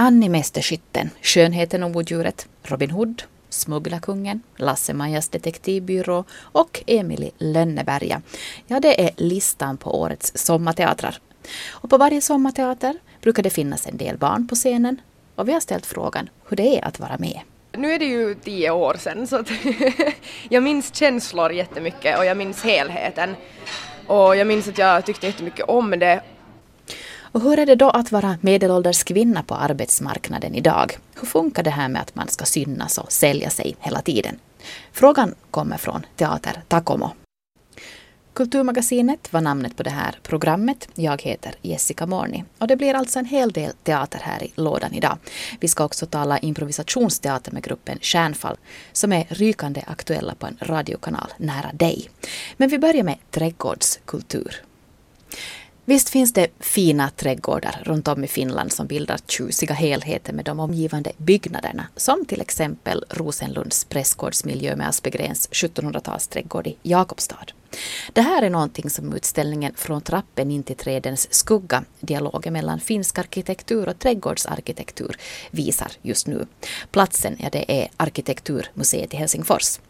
Annie Mästerskytten, Skönheten och odjuret, Robin Hood, Smugglarkungen, Lasse-Majas detektivbyrå och Emily Lönneberga. Ja, det är listan på årets sommarteatrar. Och på varje sommarteater brukar det finnas en del barn på scenen och vi har ställt frågan hur det är att vara med. Nu är det ju tio år sedan så att jag minns känslor jättemycket och jag minns helheten. Och jag minns att jag tyckte jättemycket om det och hur är det då att vara medelålders kvinna på arbetsmarknaden idag? Hur funkar det här med att man ska synas och sälja sig hela tiden? Frågan kommer från Teater Takomo. Kulturmagasinet var namnet på det här programmet. Jag heter Jessica Morni och det blir alltså en hel del teater här i lådan idag. Vi ska också tala improvisationsteater med gruppen Kärnfall som är rykande aktuella på en radiokanal nära dig. Men vi börjar med trädgårdskultur. Visst finns det fina trädgårdar runt om i Finland som bildar tjusiga helheter med de omgivande byggnaderna, som till exempel Rosenlunds prästgårdsmiljö med Aspegrens 1700-talsträdgård i Jakobstad. Det här är någonting som utställningen Från trappen in till trädens skugga, dialogen mellan finsk arkitektur och trädgårdsarkitektur, visar just nu. Platsen ja, det är Arkitekturmuseet i Helsingfors.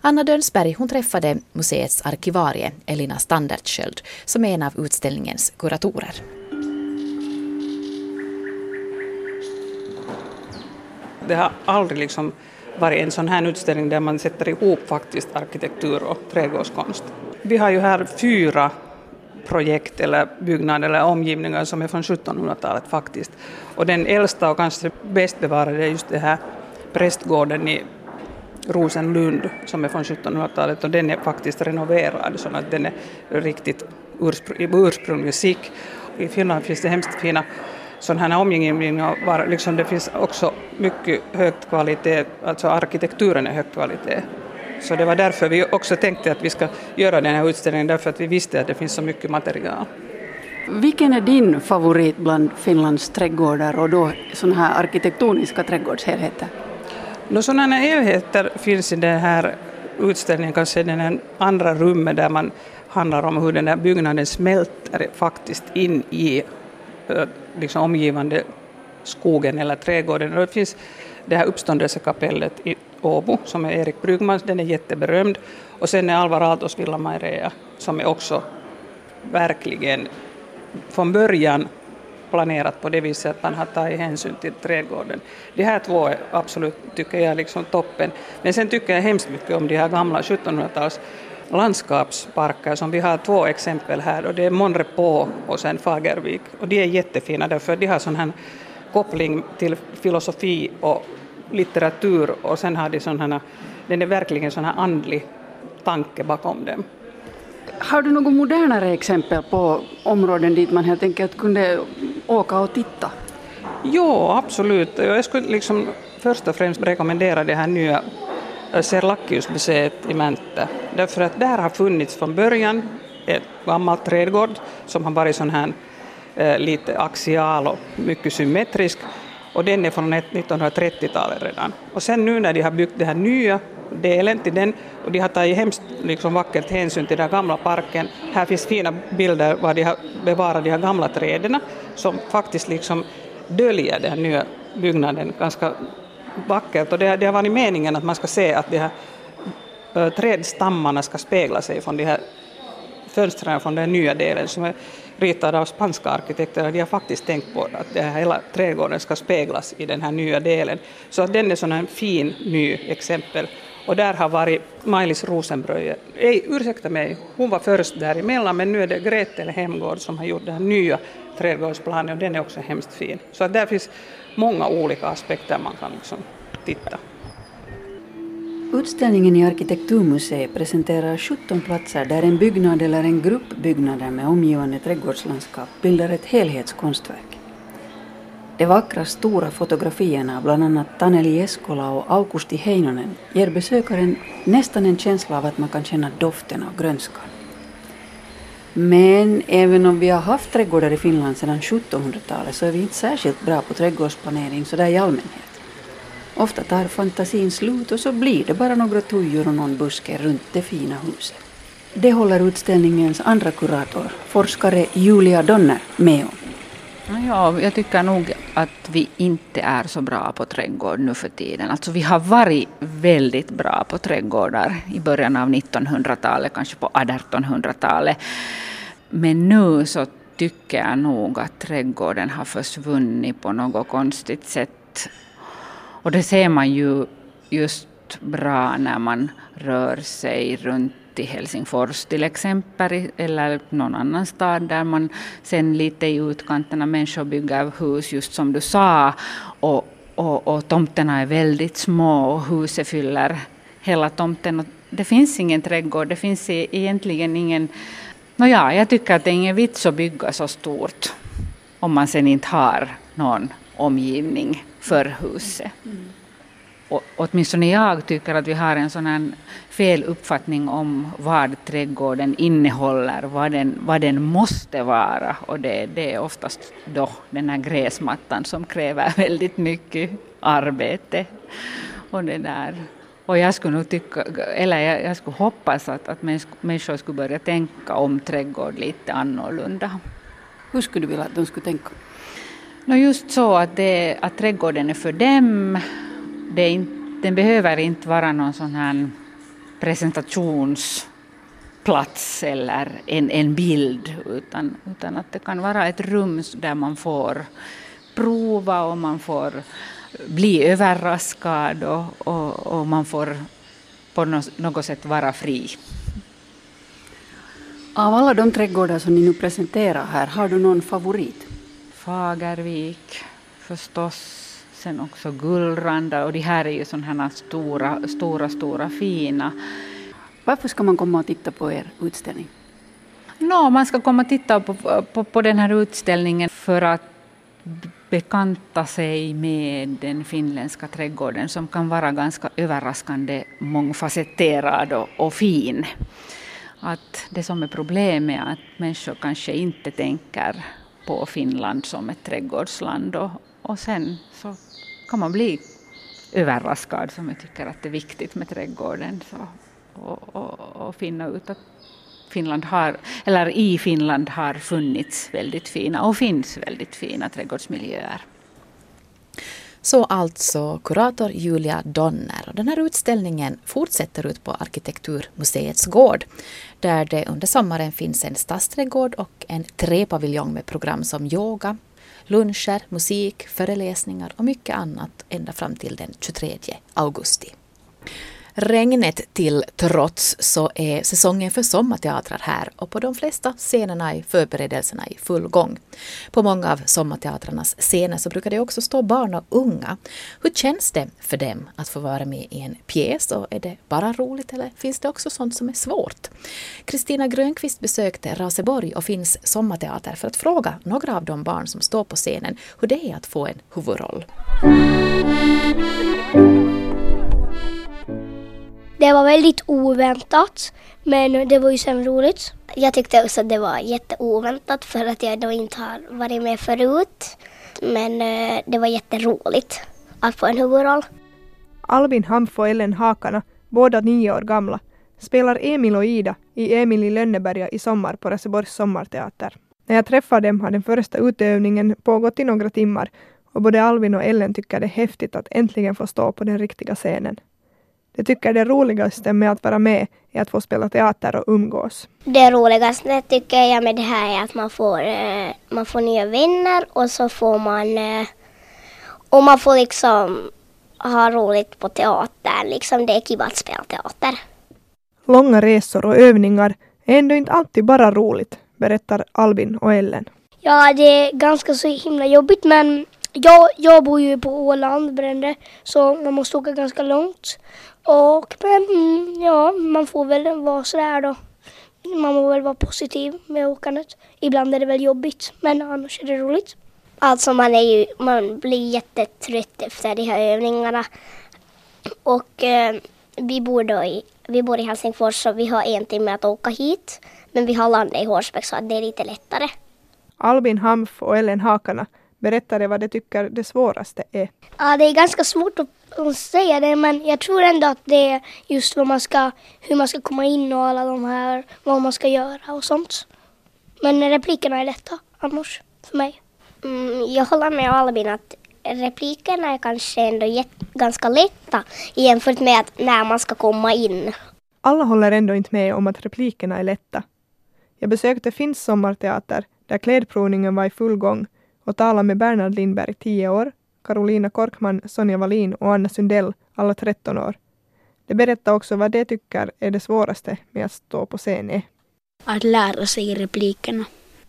Anna Dönsberg hon träffade museets arkivarie Elina Standardsköld som är en av utställningens kuratorer. Det har aldrig liksom varit en sån här utställning där man sätter ihop faktiskt arkitektur och trädgårdskonst. Vi har ju här fyra projekt eller byggnader eller omgivningar som är från 1700-talet faktiskt. Och den äldsta och kanske bäst bevarade är just det här prästgården i Rosenlund som är från 1700-talet och den är faktiskt renoverad så att den är riktigt urspr ursprunglig skick. I Finland finns det hemskt fina sådana här omgivningar, liksom det finns också mycket hög kvalitet, alltså arkitekturen är hög kvalitet. Så det var därför vi också tänkte att vi ska göra den här utställningen, därför att vi visste att det finns så mycket material. Vilken är din favorit bland Finlands trädgårdar och då sådana här arkitektoniska trädgårdshelheter? No, sådana helheter finns i den här utställningen, kanske i det andra rummet där man handlar om hur den här byggnaden smälter faktiskt in i liksom omgivande skogen eller trädgården. Och det finns det här uppståndelsekapellet i Åbo som är Erik Brygmans, den är jätteberömd. Och sen är Alvar Aaltos Villa Mairea som är också verkligen från början planerat på det viset att man har tagit hänsyn till trädgården. De här två är absolut, tycker jag, liksom toppen. Men sen tycker jag hemskt mycket om de här gamla 1700-tals landskapsparker som vi har två exempel här och det är Monrepå och sen Fagervik och de är jättefina därför de har sån här koppling till filosofi och litteratur och sen har de sån här, den är verkligen sån här andlig tanke bakom dem. Har du något modernare exempel på områden dit man helt enkelt kunde åka och titta? Jo, absolut. Jag skulle liksom först och främst rekommendera det här nya Serlachiusmuseet i Mäntä. Därför att där har funnits från början ett gammalt trädgård som har varit sån här eh, lite axial och mycket symmetrisk och den är från 1930-talet redan. Och sen nu när de har byggt den här nya delen till den och de har tagit hemskt liksom, vackert hänsyn till den gamla parken. Här finns fina bilder var de har bevarat de här gamla träden som faktiskt liksom döljer den nya byggnaden ganska vackert och det, det har varit meningen att man ska se att de här äh, trädstammarna ska spegla sig från de här fönstren från den nya delen som är ritad av spanska arkitekter. De har faktiskt tänkt på att det här hela trädgården ska speglas i den här nya delen. Så att den är sån en fin ny exempel. Och där har varit Maj-Lis Rosenbröje, nej ursäkta mig, hon var först däremellan men nu är det Gretel Hemgård som har gjort den här nya trädgårdsplanen och den är också hemskt fin. Så att där finns många olika aspekter man kan liksom titta. Utställningen i Arkitekturmuseet presenterar 17 platser där en byggnad eller en grupp byggnader med omgivande trädgårdslandskap bildar ett helhetskonstverk. De vackra stora fotografierna av bland annat Taneli Eskola och Augusti Heinonen ger besökaren nästan en känsla av att man kan känna doften av grönskan. Men även om vi har haft trädgårdar i Finland sedan 1700-talet så är vi inte särskilt bra på trädgårdsplanering sådär i allmänhet. Ofta tar fantasin slut och så blir det bara några tujor och någon buske runt det fina huset. Det håller utställningens andra kurator, forskare Julia Donner, med om. Ja, jag tycker nog att vi inte är så bra på trädgård nu för tiden. Alltså vi har varit väldigt bra på trädgårdar i början av 1900-talet, kanske på 1800-talet. Men nu så tycker jag nog att trädgården har försvunnit på något konstigt sätt. Och det ser man ju just bra när man rör sig runt till Helsingfors till exempel, eller någon annan stad där man sen lite i utkanterna människor bygger hus, just som du sa, och, och, och tomterna är väldigt små och huset fyller hela tomten. Och det finns ingen trädgård, det finns e-, egentligen ingen... Nåja, jag tycker att det är ingen vits att bygga så stort om man sen inte har någon omgivning för huset. Mm och, åtminstone jag tycker att vi har en sån här fel uppfattning om vad trädgården innehåller, vad den, vad den måste vara. Och det, det är oftast då den här gräsmattan som kräver väldigt mycket arbete. Och det där. Och jag skulle nog tycka, eller jag, jag skulle hoppas att, att människor skulle börja tänka om trädgård lite annorlunda. Hur skulle du vilja att de skulle tänka? No just så att, det, att trädgården är för dem, det inte, den behöver inte vara någon sån här presentationsplats eller en, en bild utan, utan att det kan vara ett rum där man får prova och man får bli överraskad och, och, och man får på något sätt vara fri. Av alla de trädgårdar som ni nu presenterar här, har du någon favorit? Fagervik förstås sen också Gullranda och de här är ju sådana här stora, stora, stora fina. Varför ska man komma och titta på er utställning? No, man ska komma och titta på, på, på den här utställningen för att bekanta sig med den finländska trädgården som kan vara ganska överraskande mångfacetterad och, och fin. Att det som är problemet är att människor kanske inte tänker på Finland som ett trädgårdsland och, och sen så kan man bli överraskad som jag tycker att det är viktigt med trädgården så, och, och, och finna ut att Finland har, eller i Finland har funnits väldigt fina och finns väldigt fina trädgårdsmiljöer. Så alltså kurator Julia Donner. Den här utställningen fortsätter ut på Arkitekturmuseets gård där det under sommaren finns en stadsträdgård och en träpaviljong med program som yoga, luncher, musik, föreläsningar och mycket annat ända fram till den 23 augusti. Regnet till trots så är säsongen för sommarteatrar här och på de flesta scenerna är förberedelserna i full gång. På många av sommarteatrarnas scener så brukar det också stå barn och unga. Hur känns det för dem att få vara med i en pjäs och är det bara roligt eller finns det också sånt som är svårt? Kristina Grönqvist besökte Raseborg och finns sommarteater för att fråga några av de barn som står på scenen hur det är att få en huvudroll. Det var väldigt oväntat, men det var ju sen roligt. Jag tyckte också att det var jätteoväntat för att jag då inte har varit med förut. Men eh, det var jätteroligt att få en huvudroll. Albin Hamf och Ellen Hakana, båda nio år gamla, spelar Emil och Ida i Emil i Lönneberga i sommar på Raseborgs sommarteater. När jag träffar dem har den första utövningen pågått i några timmar och både Albin och Ellen tycker det är häftigt att äntligen få stå på den riktiga scenen. De tycker det roligaste med att vara med är att få spela teater och umgås. Det roligaste tycker jag med det här är att man får, eh, man får nya vänner och så får man eh, och man får liksom ha roligt på teatern. Liksom det är kul att spela teater. Långa resor och övningar är ändå inte alltid bara roligt, berättar Albin och Ellen. Ja, det är ganska så himla jobbigt men jag, jag bor ju på Åland, Brände, så man måste åka ganska långt. Och men ja, man får väl vara sådär då. Man får väl vara positiv med åkandet. Ibland är det väl jobbigt, men annars är det roligt. Alltså man, är ju, man blir jättetrött efter de här övningarna. Och eh, vi, bor då i, vi bor i Helsingfors så vi har en timme att åka hit. Men vi har landat i Horsbäck så att det är lite lättare. Albin Hamf och Ellen Hakana berättade vad de tycker det svåraste är. Ja, det är ganska svårt att att säga det men jag tror ändå att det är just vad man ska, hur man ska komma in och alla de här, vad man ska göra och sånt. Men replikerna är lätta annars för mig. Mm, jag håller med Albin att replikerna är kanske ändå jätt- ganska lätta jämfört med att när man ska komma in. Alla håller ändå inte med om att replikerna är lätta. Jag besökte Finns sommarteater där klädprovningen var i full gång och talade med Bernhard Lindberg, 10 år, Carolina Korkman, Sonja Wallin och Anna Sundell, alla 13 år. De berättar också vad de tycker är det svåraste med att stå på scen är. Att lära sig replikerna.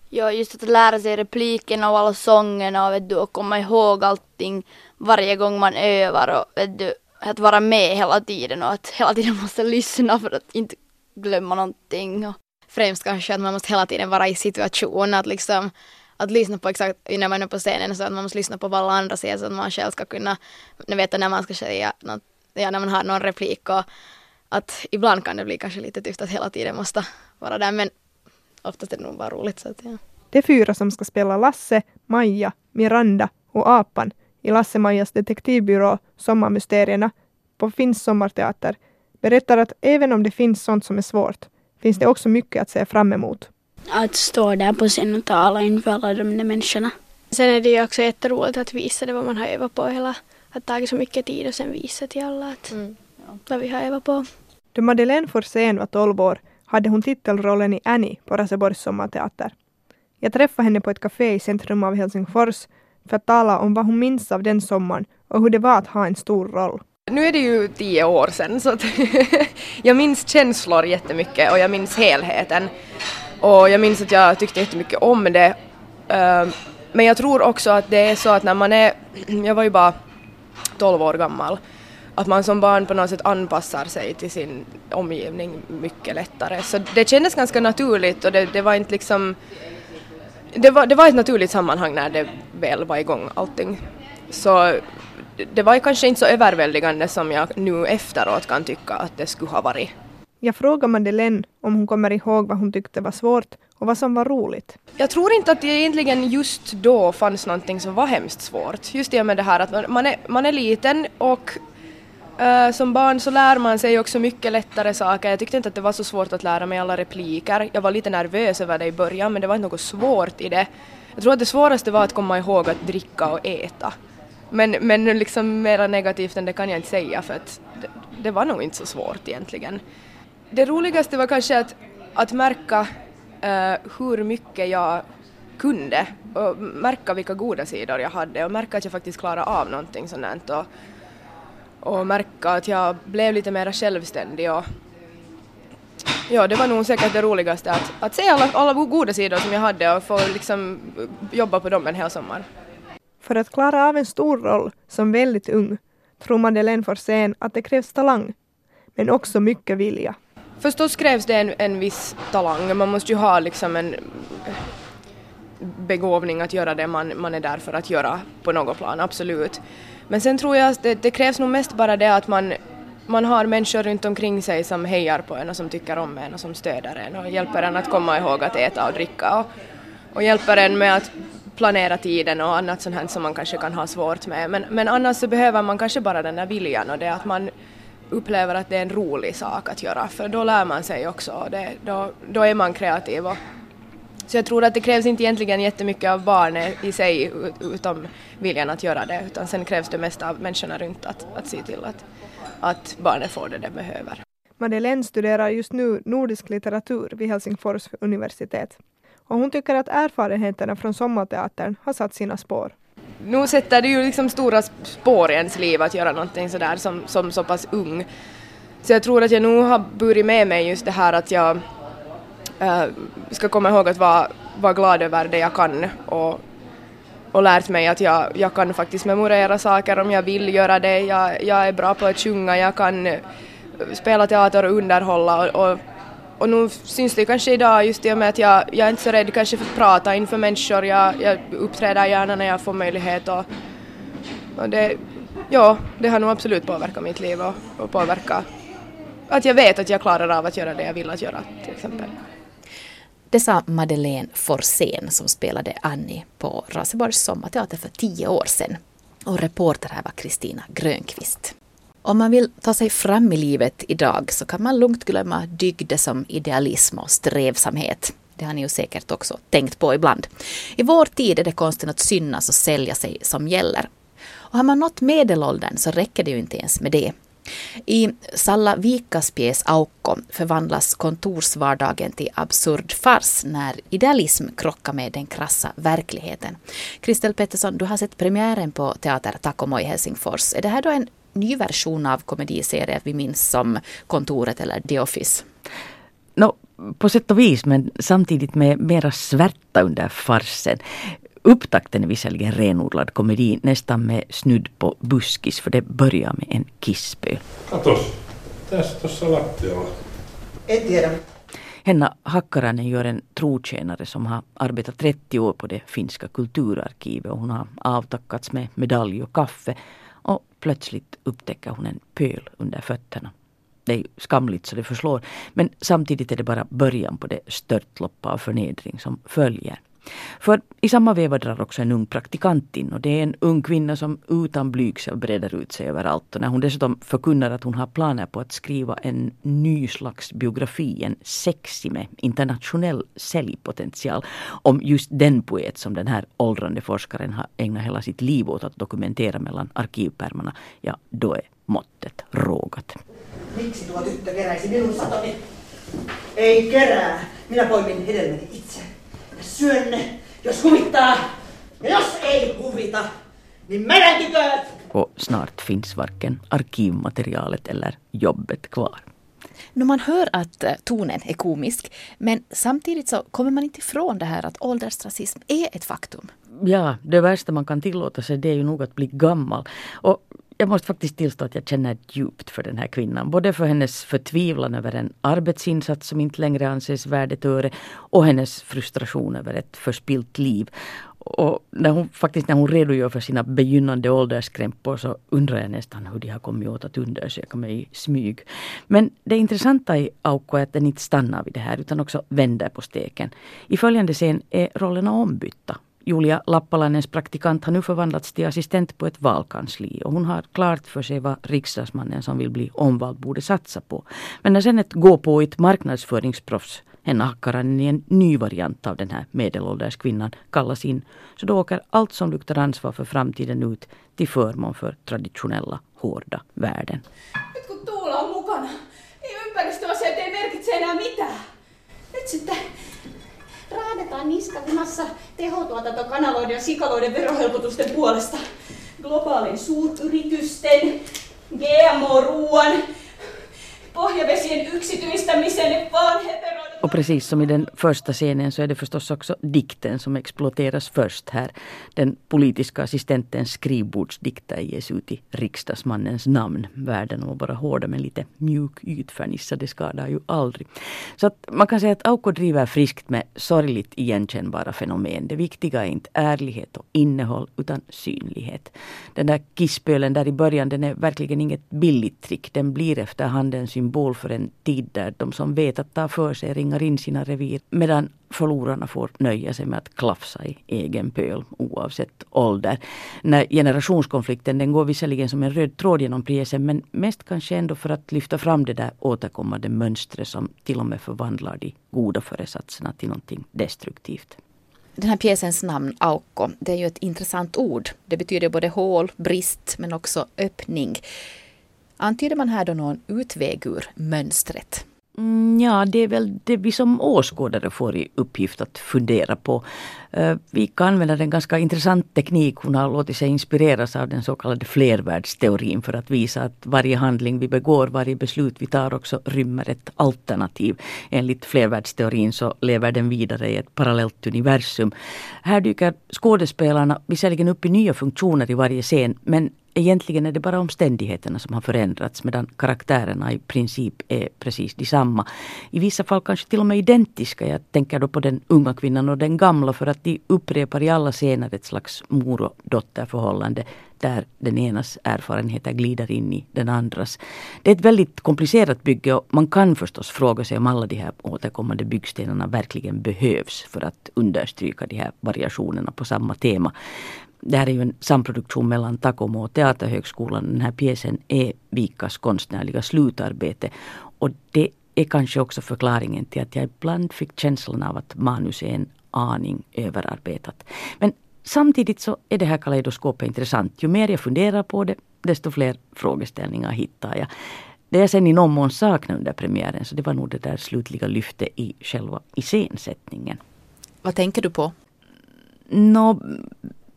Ja, just att lära sig replikerna och alla sångerna och, vet du, och komma ihåg allting varje gång man övar och vet du, att vara med hela tiden och att hela tiden måste lyssna för att inte glömma någonting. Och främst kanske att man måste hela tiden vara i situationen, att liksom att lyssna på exakt när man är på scenen så att man måste lyssna på vad alla andra säger så att man själv ska kunna veta när man ska säga något, ja, när man har någon replik och att ibland kan det bli kanske lite tyst att hela tiden måste vara där men oftast är det nog bara roligt så att ja. De fyra som ska spela Lasse, Maja, Miranda och Apan i Lasse-Majas detektivbyrå Sommarmysterierna på Finns sommarteater berättar att även om det finns sånt som är svårt finns det också mycket att se fram emot. Att stå där på scen och tala inför alla de där människorna. Sen är det ju också jätteroligt att visa det vad man har övat på hela, att tagit så mycket tid och sen visa till alla att Mm. vad vi har övat på. Då Madeleine Forsén var 12 år hade hon titelrollen i Annie på Raseborgs sommarteater. Jag träffade henne på ett café i centrum av Helsingfors för att tala om vad hon minns av den sommaren och hur det var att ha en stor roll. Nu är det ju tio år sedan så att jag minns känslor jättemycket och jag minns helheten. Och jag minns att jag tyckte jättemycket om det. Ehm, men jag tror också att det är så att när man är, jag var ju bara 12 år gammal, att man som barn på något sätt anpassar sig till sin omgivning mycket lättare. Så det kändes ganska naturligt och det, det var inte liksom det var, det var ett naturligt sammanhang när det väl var igång allting. Så det- det var ju kanske inte så överväldigande som jag nu efteråt kan tycka att det skulle ha varit. Jag frågar Madeleine om hon kommer ihåg vad hon tyckte var svårt och vad som var roligt. Jag tror inte att det egentligen just då fanns någonting som var hemskt svårt. Just det med det här att man är, man är liten och eh, som barn så lär man sig också mycket lättare saker. Jag tyckte inte att det var så svårt att lära mig alla repliker. Jag var lite nervös över det i början men det var inte något svårt i det. Jag tror att det svåraste var att komma ihåg att dricka och äta. Men, men liksom mera negativt än det kan jag inte säga för att det, det var nog inte så svårt egentligen. Det roligaste var kanske att, att märka eh, hur mycket jag kunde och märka vilka goda sidor jag hade och märka att jag faktiskt klarade av någonting sånt här och, och märka att jag blev lite mer självständig och ja, det var nog säkert det roligaste att, att se alla, alla goda sidor som jag hade och få liksom jobba på dem en hel sommar. För att klara av en stor roll som väldigt ung tror Madeleine Forsén att det krävs talang, men också mycket vilja. Förstås krävs det en, en viss talang, man måste ju ha liksom en eh, begåvning att göra det man, man är där för att göra på något plan, absolut. Men sen tror jag att det, det krävs nog mest bara det att man, man har människor runt omkring sig som hejar på en och som tycker om en och som stöder en och hjälper en att komma ihåg att äta och dricka och, och hjälper en med att planera tiden och annat sånt här som man kanske kan ha svårt med. Men, men annars så behöver man kanske bara den där viljan och det att man upplever att det är en rolig sak att göra för då lär man sig också och det, då, då är man kreativ. Och, så jag tror att det krävs inte egentligen jättemycket av barnet i sig utom viljan att göra det utan sen krävs det mest av människorna runt att, att se till att, att barnet får det det behöver. Madeleine studerar just nu nordisk litteratur vid Helsingfors universitet. Och hon tycker att erfarenheterna från sommarteatern har satt sina spår. Nu sätter det ju liksom stora spår i ens liv att göra någonting sådär som, som så pass ung. Så jag tror att jag nu har burit med mig just det här att jag äh, ska komma ihåg att vara, vara glad över det jag kan och, och lärt mig att jag, jag kan faktiskt memorera saker om jag vill göra det. Jag, jag är bra på att sjunga, jag kan eh, spela teater och underhålla och, och, och nu syns det kanske idag just i och med att jag, jag är inte så rädd kanske för att prata inför människor. Jag, jag uppträder gärna när jag får möjlighet och, och det, ja, det har nog absolut påverkat mitt liv och, och påverkat att jag vet att jag klarar av att göra det jag vill att göra till exempel. Mm. Det sa Madeleine Forsén som spelade Annie på Raseborgs sommarteater för tio år sedan. Och reporter här var Kristina Grönqvist. Om man vill ta sig fram i livet idag så kan man lugnt glömma dygder som idealism och strävsamhet. Det har ni ju säkert också tänkt på ibland. I vår tid är det konsten att synas och sälja sig som gäller. Och har man nått medelåldern så räcker det ju inte ens med det. I Salla Vikas pjäs Aukko förvandlas kontorsvardagen till absurd fars när idealism krockar med den krassa verkligheten. Kristel Pettersson, du har sett premiären på Teater Takomo i Helsingfors. Är det här då en ny version av komediserier vi minns som Kontoret eller The Office? No, på sätt och vis, men samtidigt med mera svärta under farsen. Upptakten är visserligen renodlad komedi, nästan med snudd på buskis, för det börjar med en kisspöl. Katos, tässä tuossa lattialla. En tiedä. Henna Hakkarainen gör en trotjänare som har arbetat 30 år på det finska kulturarkivet och hon har avtackats med medalj och kaffe plötsligt upptäcker hon en pöl under fötterna. Det är skamligt så det förslår men samtidigt är det bara början på det störtlopp av förnedring som följer. För i samma veva drar också en ung praktikant in och det är en ung kvinna som utan blygsel breder ut sig överallt. Och när hon dessutom förkunnar att hon har planer på att skriva en ny slags biografi, en sexig med internationell säljpotential om just den poet som den här åldrande forskaren har ägnat hela sitt liv åt att dokumentera mellan arkivpärmarna, ja då är måttet rågat. Miksi tuo tyttö keräisi minun satoni? Ei kerää. Minä poimin hedelmäni itse. Syön ne, jos huvittaa. Ja jos ei huvita, niin menänkikööt! Och snart finns varken arkivmaterialet eller jobbet kvar. No, man hör att eh, tonen är komisk, men samtidigt så kommer man inte ifrån det här att åldersrasism är ett faktum. Ja, det värsta man kan tillåta sig det är ju nog att bli gammal. Och jag måste faktiskt tillstå att jag känner djupt för den här kvinnan. Både för hennes förtvivlan över en arbetsinsats som inte längre anses värd ett öre och hennes frustration över ett förspilt liv. Och när hon, faktiskt när hon redogör för sina begynnande ålderskrämpor så undrar jag nästan hur de har kommit åt att undersöka mig i smyg. Men det intressanta i Aukko är att den inte stannar vid det här utan också vänder på steken. I följande scen är rollerna ombytta. Julia Lappalanens praktikant har nu förvandlats till assistent på ett valkansli och hon har klart för sig vad riksdagsmannen som vill bli omvald borde satsa på. Men när sen ett gåpåigt marknadsföringsproffs Henna han i en ny variant av den här medelålders kvinnan kallas in. Så då åker allt som luktar ansvar för framtiden ut till förmån för traditionella hårda värden. Nyt kun Tuula on mukana, ei ympäristöasiat ei merkitse enää mitään. Nyt sitten raadetaan niskalimassa tehotuotantokanaloiden ja sikaloiden verohelpotusten puolesta. Globaalin suuryritysten, GMO-ruoan, pohjavesien yksityistämisen, vaan hetero Och precis som i den första scenen så är det förstås också dikten som exploateras först här. Den politiska assistentens skrivbordsdikter ges ut i riksdagsmannens namn. Världen må vara hårda men lite mjuk ytfernissa, det skadar ju aldrig. Så att man kan säga att Auko driver friskt med sorgligt igenkännbara fenomen. Det viktiga är inte ärlighet och innehåll utan synlighet. Den där kisspölen där i början den är verkligen inget billigt trick. Den blir efterhand en symbol för en tid där de som vet att ta för sig fångar in sina revir medan förlorarna får nöja sig med att klafsa i egen pöl oavsett ålder. När generationskonflikten den går visserligen som en röd tråd genom pjäsen men mest kanske ändå för att lyfta fram det där återkommande mönstret som till och med förvandlar de goda föresatserna till någonting destruktivt. Den här pjäsens namn, Aukko, det är ju ett intressant ord. Det betyder både hål, brist men också öppning. Antyder man här då någon utväg ur mönstret? Mm, ja, det är väl det vi som åskådare får i uppgift att fundera på. Eh, vi kan använda en ganska intressant teknik. Hon har låtit sig inspireras av den så kallade flervärldsteorin för att visa att varje handling vi begår, varje beslut vi tar också rymmer ett alternativ. Enligt flervärldsteorin så lever den vidare i ett parallellt universum. Här dyker skådespelarna visserligen upp i nya funktioner i varje scen men egentligen är det bara omständigheterna som har förändrats medan karaktärerna i princip är precis detsamma. I vissa fall kanske till och med identiska. Jag tänker då på den unga kvinnan och den gamla för att de upprepar i alla scener ett slags mor och dotterförhållande där den enas erfarenheter glider in i den andras. Det är ett väldigt komplicerat bygge och man kan förstås fråga sig om alla de här återkommande byggstenarna verkligen behövs för att understryka de här variationerna på samma tema det här är ju en samproduktion mellan Takomo och Teaterhögskolan. Den här pjäsen är Vikas konstnärliga slutarbete. Och det är kanske också förklaringen till att jag ibland fick känslan av att manus är en aning överarbetat. Men samtidigt så är det här kaleidoskopet intressant. Ju mer jag funderar på det, desto fler frågeställningar hittar jag. Det jag sen i någon mån saknade under premiären så det var nog det där slutliga lyftet i själva iscensättningen. Vad tänker du på? Nå,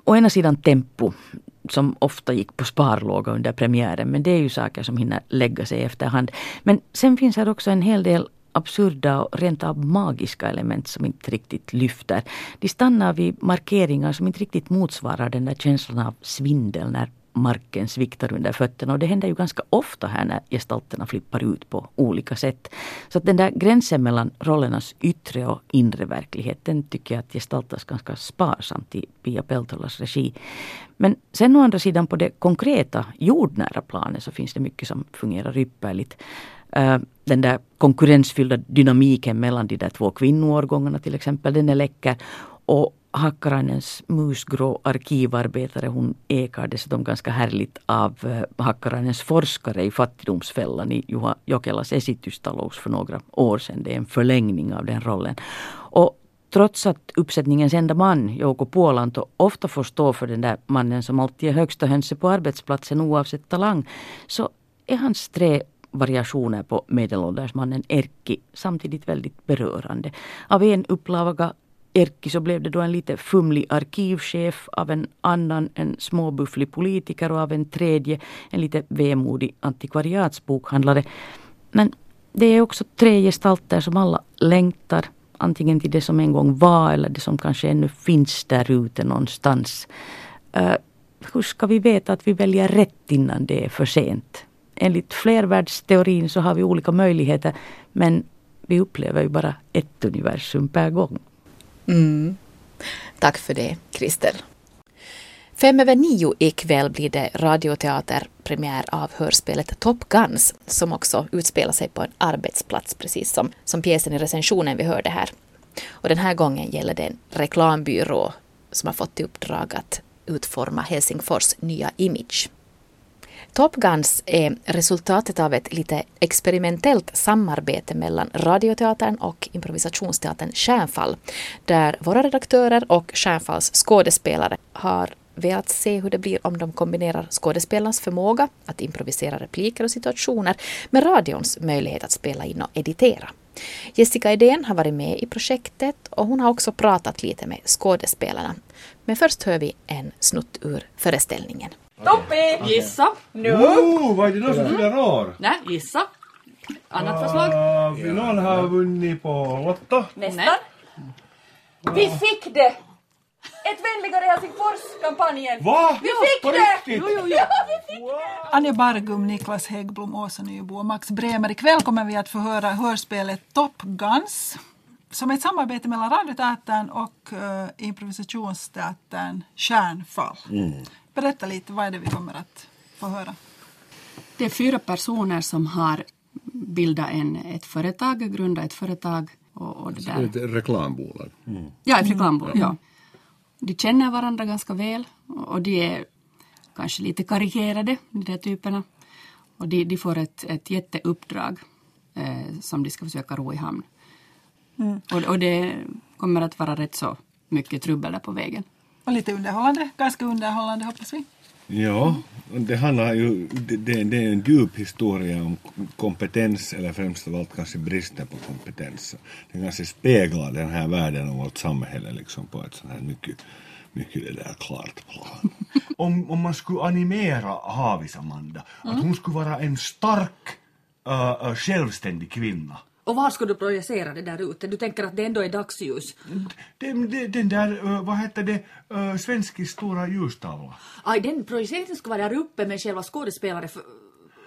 å ena sidan tempo som ofta gick på sparlåga under premiären men det är ju saker som hinner lägga sig efterhand. Men sen finns här också en hel del absurda och rent av magiska element som inte riktigt lyfter. De stannar vid markeringar som inte riktigt motsvarar den där känslan av svindel när marken sviktar under fötterna. Och det händer ju ganska ofta här när gestalterna flippar ut på olika sätt. Så att den där gränsen mellan rollernas yttre och inre verklighet den tycker jag att gestaltas ganska sparsamt i Pia Peltolas regi. Men sen å andra sidan på det konkreta jordnära planet så finns det mycket som fungerar ypperligt. Eh, den där konkurrensfyllda dynamiken mellan de där två kvinnoårgångarna till exempel, den är läcker. Och Hakkarainens musgrå arkivarbetare hon ekar dessutom ganska härligt av eh, Hakkarainens forskare i Fattigdomsfällan i Juha Jokelas esitystalous för några år sedan. Det är en förlängning av den rollen. Och trots att uppsättningens enda man, Jouko Puolanto, ofta får stå för den där mannen som alltid är högsta hönset på arbetsplatsen oavsett talang, så är hans tre variationer på medelåldersmannen Erkki samtidigt väldigt berörande. Av en upplaga Erkki så blev det då en lite fumlig arkivchef, av en annan en småbufflig politiker och av en tredje en lite vemodig antikvariatsbokhandlare. Men det är också tre gestalter som alla längtar antingen till det som en gång var eller det som kanske ännu finns där ute någonstans. Uh, hur ska vi veta att vi väljer rätt innan det är för sent? Enligt flervärldsteorin så har vi olika möjligheter men vi upplever ju bara ett universum per gång. Mm. Tack för det, Kristel. Fem över nio ikväll blir det radioteaterpremiär av hörspelet Top Guns som också utspelar sig på en arbetsplats precis som, som pjäsen i recensionen vi hörde här. Och den här gången gäller det en reklambyrå som har fått i uppdrag att utforma Helsingfors nya image. Top Guns är resultatet av ett lite experimentellt samarbete mellan Radioteatern och improvisationsteatern Stjärnfall, där våra redaktörer och Stjärnfalls skådespelare har velat se hur det blir om de kombinerar skådespelarnas förmåga att improvisera repliker och situationer med radions möjlighet att spela in och editera. Jessica Edén har varit med i projektet och hon har också pratat lite med skådespelarna. Men först hör vi en snutt ur föreställningen. Toppi! Gissa. Nu. Oh, vad är det någon som fyller år? Nej, gissa. Annat förslag? Uh, vill någon ha vunnit på Lotto? Nästan. Vi fick det! Ett vänligare Helsingfors-kampanjen. Va? Vi Ja, fick det! Jo, jo, jo. Ja, vi fick det! Anja Bargum, Niklas Häggblom, Åsa Nybo och Max Bremer. Ikväll kommer vi att få höra hörspelet Top Guns som är ett samarbete mellan Radioteatern och uh, improvisationsteatern Stjärnfall. Berätta lite, vad är det vi kommer att få höra? Det är fyra personer som har bildat en, ett företag, grundat ett företag. Och, och det där. Ett reklambolag. Ja, ett reklambolag. Ja. De känner varandra ganska väl och och de är kanske lite karikerade, de där typerna. Och de, de får ett, ett jätteuppdrag eh, som de ska försöka ro i hamn. Mm. Och, och det kommer att vara rätt så mycket trubbel där på vägen. Och lite underhållande, ganska underhållande hoppas vi. Ja, det handlar ju, det, det är en djup historia om kompetens eller främst av allt kanske bristen på kompetens. Den kanske speglar den här världen och vårt samhälle liksom på ett sånt här mycket, mycket det där klart plan. om, om man skulle animera Havis Amanda, att hon skulle vara en stark, uh, uh, självständig kvinna. Och var ska du projicera det där ute? Du tänker att det ändå är dagsljus? Den, den, den där, uh, vad heter det, uh, Svenskis stora ljustavla. Aj, den projiceringen ska vara där uppe med själva skådespelare. För,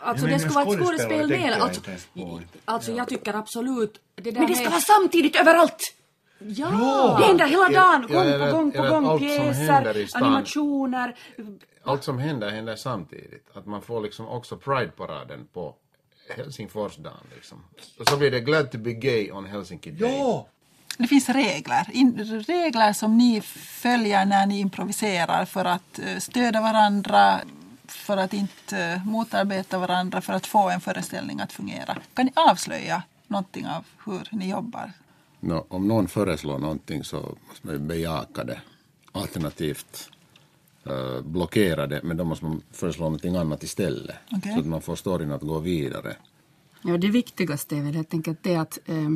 alltså Jag det ska vara ett skådespel med. jag Alltså, inte ens på. alltså jag tycker absolut... Det där Men det är- ska vara samtidigt överallt! Ja! Det händer hela dagen, gång eller- på gång på gång. allt som händer i Pjäser, animationer. Allt som händer händer samtidigt. Att man får liksom också Pride-paraden på Helsingforsdagen. Liksom. Och så blir det Glad to be gay on Helsinki Day. Ja! Det finns regler, in, regler som ni följer när ni improviserar för att eh, stödja varandra, för att inte eh, motarbeta varandra, för att få en föreställning att fungera. Kan ni avslöja någonting av hur ni jobbar? Nå, om någon föreslår någonting så måste man ju bejaka det. Alternativt uh, blockera det, men då måste man föreslå någonting annat istället. Okej. Så att man får storyn att gå vidare. Ja, det viktigaste är väl helt enkelt det att eh,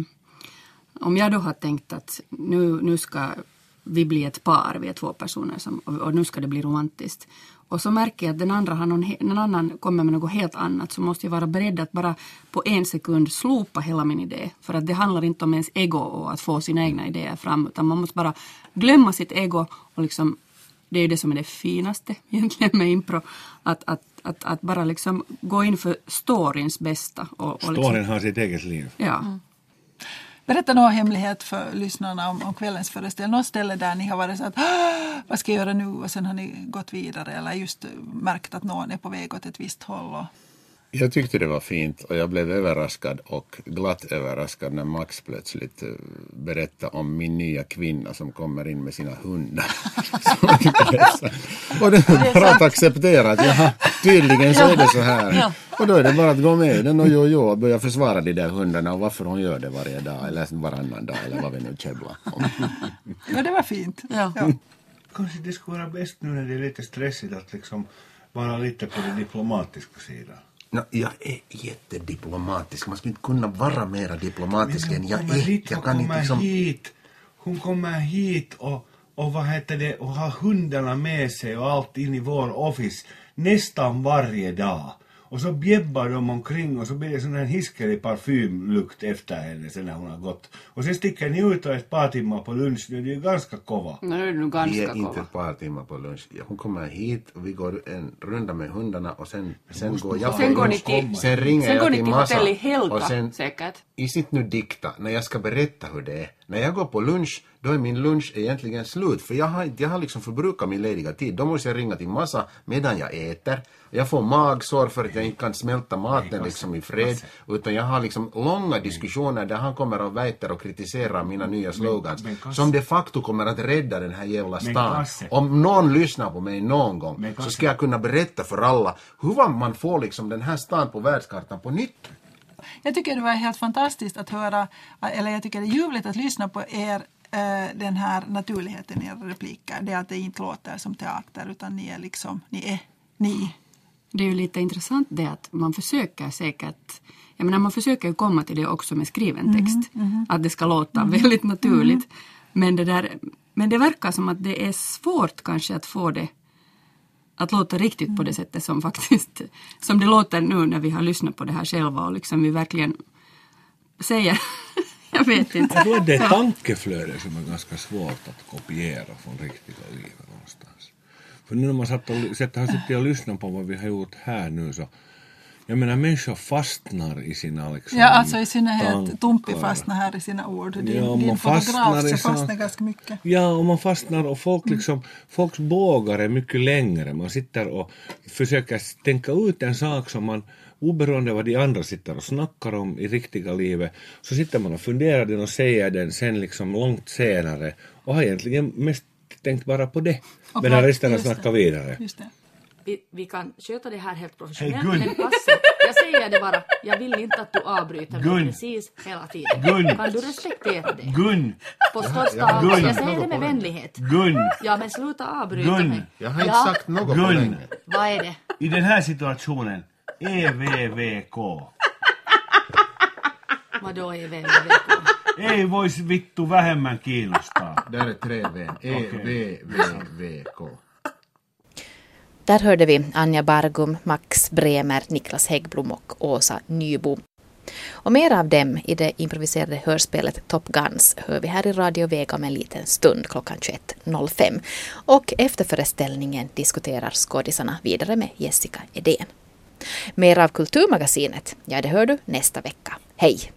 om jag då har tänkt att nu, nu ska vi bli ett par, vi är två personer som, och, och nu ska det bli romantiskt. Och så märker jag att den andra har någon, någon annan kommer med något helt annat så måste jag vara beredd att bara på en sekund slopa hela min idé. För att det handlar inte om ens ego och att få sina egna idéer fram utan man måste bara glömma sitt ego och liksom det är det som är det finaste egentligen med impro. Att, att, att, att bara liksom gå in för storyns bästa. Och, och Storyn liksom, har sitt eget liv. ja. Berätta någon hemlighet för lyssnarna om, om kvällens föreställning. Något ställe där ni har varit så att "Ah, vad ska jag göra nu och sen har ni gått vidare eller just märkt att någon är på väg åt ett visst håll. Och... Jag tyckte det var fint och jag blev överraskad och glatt överraskad när Max plötsligt eh, berättade om min nya kvinna som kommer in med sina hundar. Och det är bara att acceptera att jaha, tydligen så är det så här. Ja. Och då är det bara att gå med i den och jo, jo, och börja försvara de där hundarna och varför hon gör det varje dag eller varannan dag eller vad vi nu käbblar om. Ja, det var fint. Ja. Kanske det skulle vara bäst nu när det är lite stressigt att liksom vara lite på den diplomatiska sidan. No, jag är jättediplomatisk. Man skulle inte kunna vara mera diplomatisk än jag är. hit, Jag kan inte liksom... hit. Hon kommer hit och, och vad heter det, och har hundarna med sig och allt in i vår office nästan varje dag. Och så bjäbbar de omkring och så blir det sån här hiskelig parfymlukt efter henne sen när hon har gått. Och sen sticker ni ut och ett par timmar på lunch, det är ju ganska kova. Nu är det nog Vi ganska är inte kova. ett par timmar på lunch. Hon kommer hit och vi går en runda med hundarna och sen, sen går jag Sen går ni till, Sen ringer sen jag går ni till till Masa hotell i Helga och sen säkert. i sitt nu dikta, när jag ska berätta hur det är. När jag går på lunch, då är min lunch egentligen slut. För jag har, jag har liksom förbrukat min lediga tid. Då måste jag ringa till massa medan jag äter. Jag får magsår för att jag inte kan smälta maten liksom i fred. Utan jag har liksom långa diskussioner där han kommer och väiter och kritiserar mina nya slogans. Som de facto kommer att rädda den här jävla stan. Om någon lyssnar på mig någon gång så ska jag kunna berätta för alla hur man får liksom den här stan på världskartan på nytt. Jag tycker det var helt fantastiskt att höra, eller jag tycker det är ljuvligt att lyssna på er eh, den här naturligheten i era repliker. Det att det inte låter som teater utan ni är liksom, ni är ni. Det är ju lite intressant det att man försöker säkert, jag menar man försöker ju komma till det också med skriven text. mhm. Att det ska låta Mhm. väldigt naturligt. Men, det där, men det verkar som att det är svårt kanske att få det att låta riktigt på Mm. det sättet som faktiskt, som det låter nu när vi har lyssnat på det här själva och liksom vi verkligen säger, jag vet inte. Jag tror att det är Ja. tankeflöde som är ganska svårt att kopiera från riktiga livet någonstans. För nu när man satt och, sett, har suttit och lyssnat på vad vi har gjort här nu så jag menar människor fastnar i sina liksom Ja, alltså i synnerhet tankar. Tumpi fastnar här i sina ord. Din, Ja, din fotograf så fastnar ganska mycket. Ja, och man fastnar och folk liksom, folks bågar är mycket längre. Man sitter och försöker tänka ut en sak som man, oberoende vad de andra sitter och snackar om i riktiga livet, så sitter man och funderar den och säger den sen liksom långt senare och har egentligen mest tänkt bara på det. Och Medan resten det. snackar vidare. Just det. Vi, vi kan sköta det här helt professionellt. Gun. men Lasse, jag säger det bara. Jag vill inte att du avbryter mig Gun. precis hela tiden. Gun. Kan du respektera det? Gun! På största allvar. Gun. Jag säger det med vänlighet. Gun! Ja, men sluta avbryta Gun! mig. Jag har inte ja. sagt något på Gun! länge. Vad är det? I den här situationen, E EVVK. Vadå är VVVK? Ei vois vittu vähemmän kiinnostaa. Där är tre V. E, V, V, V, K. Där hörde vi Anja Bargum, Max Bremer, Niklas Häggblom och Åsa Nybo. Och mer av dem i det improviserade hörspelet Top Guns hör vi här i Radio Vega om en liten stund klockan 21.05. Och efter föreställningen diskuterar skådisarna vidare med Jessica Edén. Mer av Kulturmagasinet, ja det hör du nästa vecka. Hej!